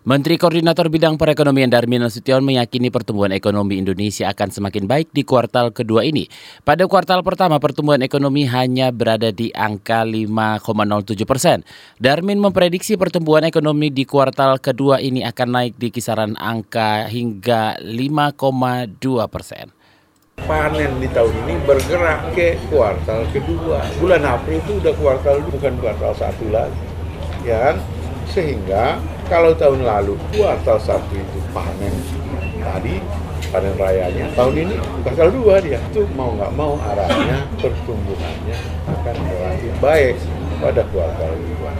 Menteri Koordinator Bidang Perekonomian Darmin Nasution meyakini pertumbuhan ekonomi Indonesia akan semakin baik di kuartal kedua ini. Pada kuartal pertama pertumbuhan ekonomi hanya berada di angka 5,07 persen. Darmin memprediksi pertumbuhan ekonomi di kuartal kedua ini akan naik di kisaran angka hingga 5,2 persen panen di tahun ini bergerak ke kuartal kedua. Bulan April itu udah kuartal bukan kuartal satu lagi, ya kan? Sehingga kalau tahun lalu kuartal satu itu panen tadi panen rayanya tahun ini kuartal dua dia itu mau nggak mau arahnya pertumbuhannya akan relatif baik pada kuartal dua.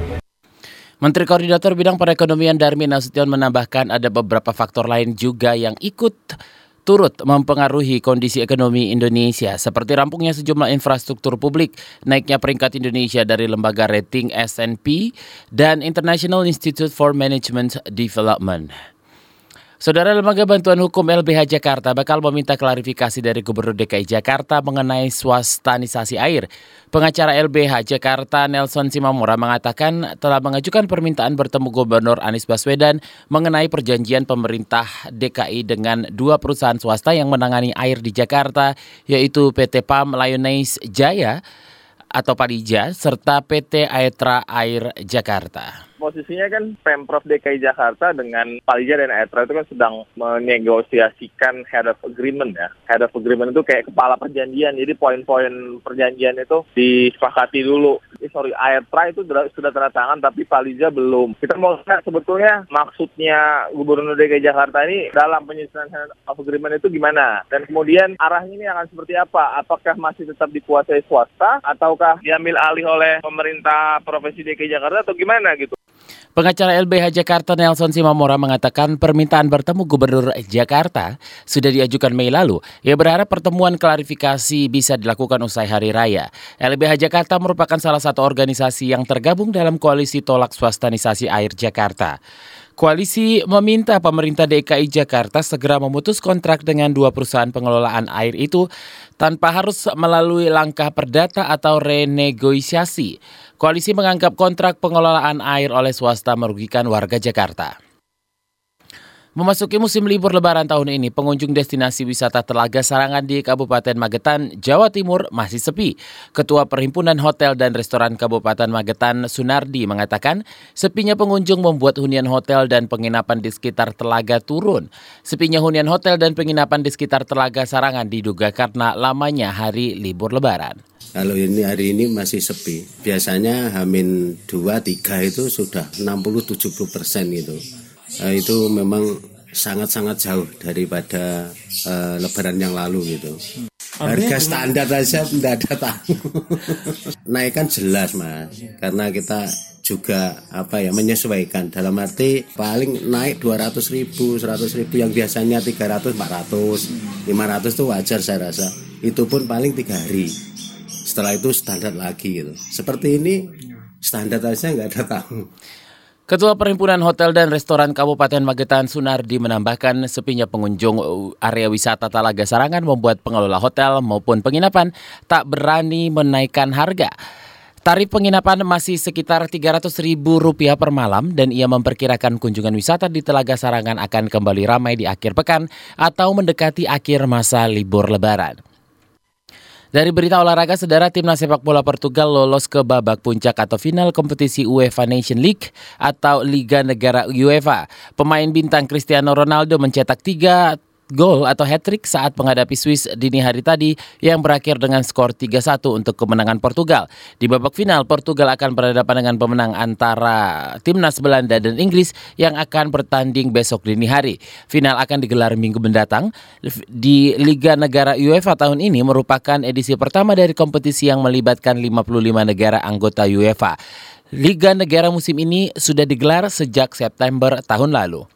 Menteri Koordinator Bidang Perekonomian Darmin Nasution menambahkan ada beberapa faktor lain juga yang ikut turut mempengaruhi kondisi ekonomi Indonesia seperti rampungnya sejumlah infrastruktur publik, naiknya peringkat Indonesia dari lembaga rating S&P dan International Institute for Management Development. Saudara Lembaga Bantuan Hukum LBH Jakarta bakal meminta klarifikasi dari Gubernur DKI Jakarta mengenai swastanisasi air. Pengacara LBH Jakarta Nelson Simamura mengatakan telah mengajukan permintaan bertemu Gubernur Anies Baswedan mengenai perjanjian pemerintah DKI dengan dua perusahaan swasta yang menangani air di Jakarta yaitu PT PAM Lioness Jaya atau Padija serta PT Aetra Air Jakarta posisinya kan Pemprov DKI Jakarta dengan Palija dan Etra itu kan sedang menegosiasikan head of agreement ya. Head of agreement itu kayak kepala perjanjian. Jadi poin-poin perjanjian itu disepakati dulu. Eh, sorry, Etra itu sudah tanda tangan tapi Palija belum. Kita mau lihat sebetulnya maksudnya Gubernur DKI Jakarta ini dalam penyusunan head of agreement itu gimana? Dan kemudian arahnya ini akan seperti apa? Apakah masih tetap dikuasai swasta ataukah diambil alih oleh pemerintah Provinsi DKI Jakarta atau gimana gitu? Pengacara LBH Jakarta Nelson Simamora mengatakan permintaan bertemu Gubernur Jakarta sudah diajukan Mei lalu. Ia berharap pertemuan klarifikasi bisa dilakukan usai hari raya. LBH Jakarta merupakan salah satu organisasi yang tergabung dalam koalisi tolak swastanisasi air Jakarta. Koalisi meminta pemerintah DKI Jakarta segera memutus kontrak dengan dua perusahaan pengelolaan air itu tanpa harus melalui langkah perdata atau renegosiasi. Koalisi menganggap kontrak pengelolaan air oleh swasta merugikan warga Jakarta. Memasuki musim libur lebaran tahun ini, pengunjung destinasi wisata Telaga Sarangan di Kabupaten Magetan, Jawa Timur masih sepi. Ketua Perhimpunan Hotel dan Restoran Kabupaten Magetan, Sunardi, mengatakan sepinya pengunjung membuat hunian hotel dan penginapan di sekitar Telaga turun. Sepinya hunian hotel dan penginapan di sekitar Telaga Sarangan diduga karena lamanya hari libur lebaran. Kalau ini hari ini masih sepi. Biasanya Hamin 2, 3 itu sudah 60-70 persen gitu uh, itu memang sangat-sangat jauh daripada uh, Lebaran yang lalu gitu. Harga standar saja tidak ada tahu. Naikkan jelas mas, karena kita juga apa ya menyesuaikan. Dalam arti paling naik 200 ribu 100 ribu yang biasanya 300 400 500 itu wajar saya rasa. Itu pun paling tiga hari. Setelah itu standar lagi gitu. Seperti ini standar saja nggak ada tahu Ketua Perhimpunan Hotel dan Restoran Kabupaten Magetan Sunardi menambahkan sepinya pengunjung area wisata Talaga Sarangan membuat pengelola hotel maupun penginapan tak berani menaikkan harga. Tarif penginapan masih sekitar Rp300.000 per malam dan ia memperkirakan kunjungan wisata di Telaga Sarangan akan kembali ramai di akhir pekan atau mendekati akhir masa libur lebaran. Dari berita olahraga, saudara timnas sepak bola Portugal lolos ke babak puncak atau final kompetisi UEFA Nation League atau Liga Negara UEFA. Pemain bintang Cristiano Ronaldo mencetak tiga gol atau hat-trick saat menghadapi Swiss dini hari tadi yang berakhir dengan skor 3-1 untuk kemenangan Portugal. Di babak final, Portugal akan berhadapan dengan pemenang antara timnas Belanda dan Inggris yang akan bertanding besok dini hari. Final akan digelar minggu mendatang. Di Liga Negara UEFA tahun ini merupakan edisi pertama dari kompetisi yang melibatkan 55 negara anggota UEFA. Liga Negara musim ini sudah digelar sejak September tahun lalu.